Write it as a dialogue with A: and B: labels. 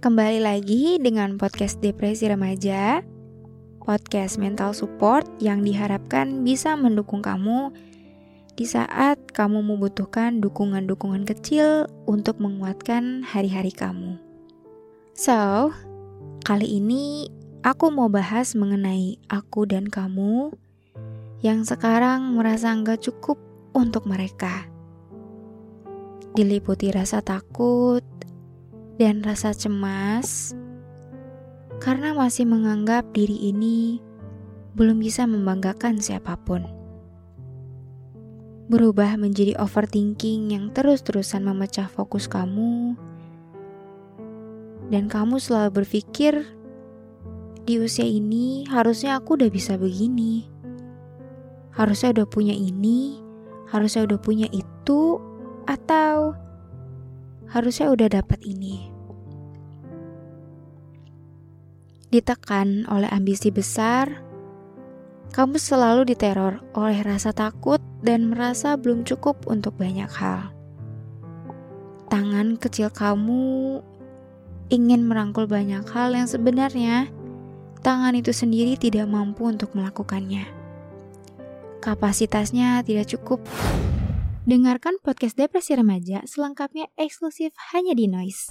A: kembali lagi dengan podcast Depresi Remaja, podcast mental support yang diharapkan bisa mendukung kamu di saat kamu membutuhkan dukungan-dukungan kecil untuk menguatkan hari-hari kamu. So, kali ini aku mau bahas mengenai aku dan kamu yang sekarang merasa nggak cukup untuk mereka. Diliputi rasa takut dan rasa cemas karena masih menganggap diri ini belum bisa membanggakan siapa pun. Berubah menjadi overthinking yang terus-terusan memecah fokus kamu, dan kamu selalu berpikir, "Di usia ini harusnya aku udah bisa begini, harusnya udah punya ini, harusnya udah punya itu, atau harusnya udah dapat ini." Ditekan oleh ambisi besar, kamu selalu diteror oleh rasa takut dan merasa belum cukup untuk banyak hal. Tangan kecil kamu ingin merangkul banyak hal yang sebenarnya tangan itu sendiri tidak mampu untuk melakukannya. Kapasitasnya tidak cukup. Dengarkan podcast Depresi Remaja selengkapnya eksklusif hanya di Noise.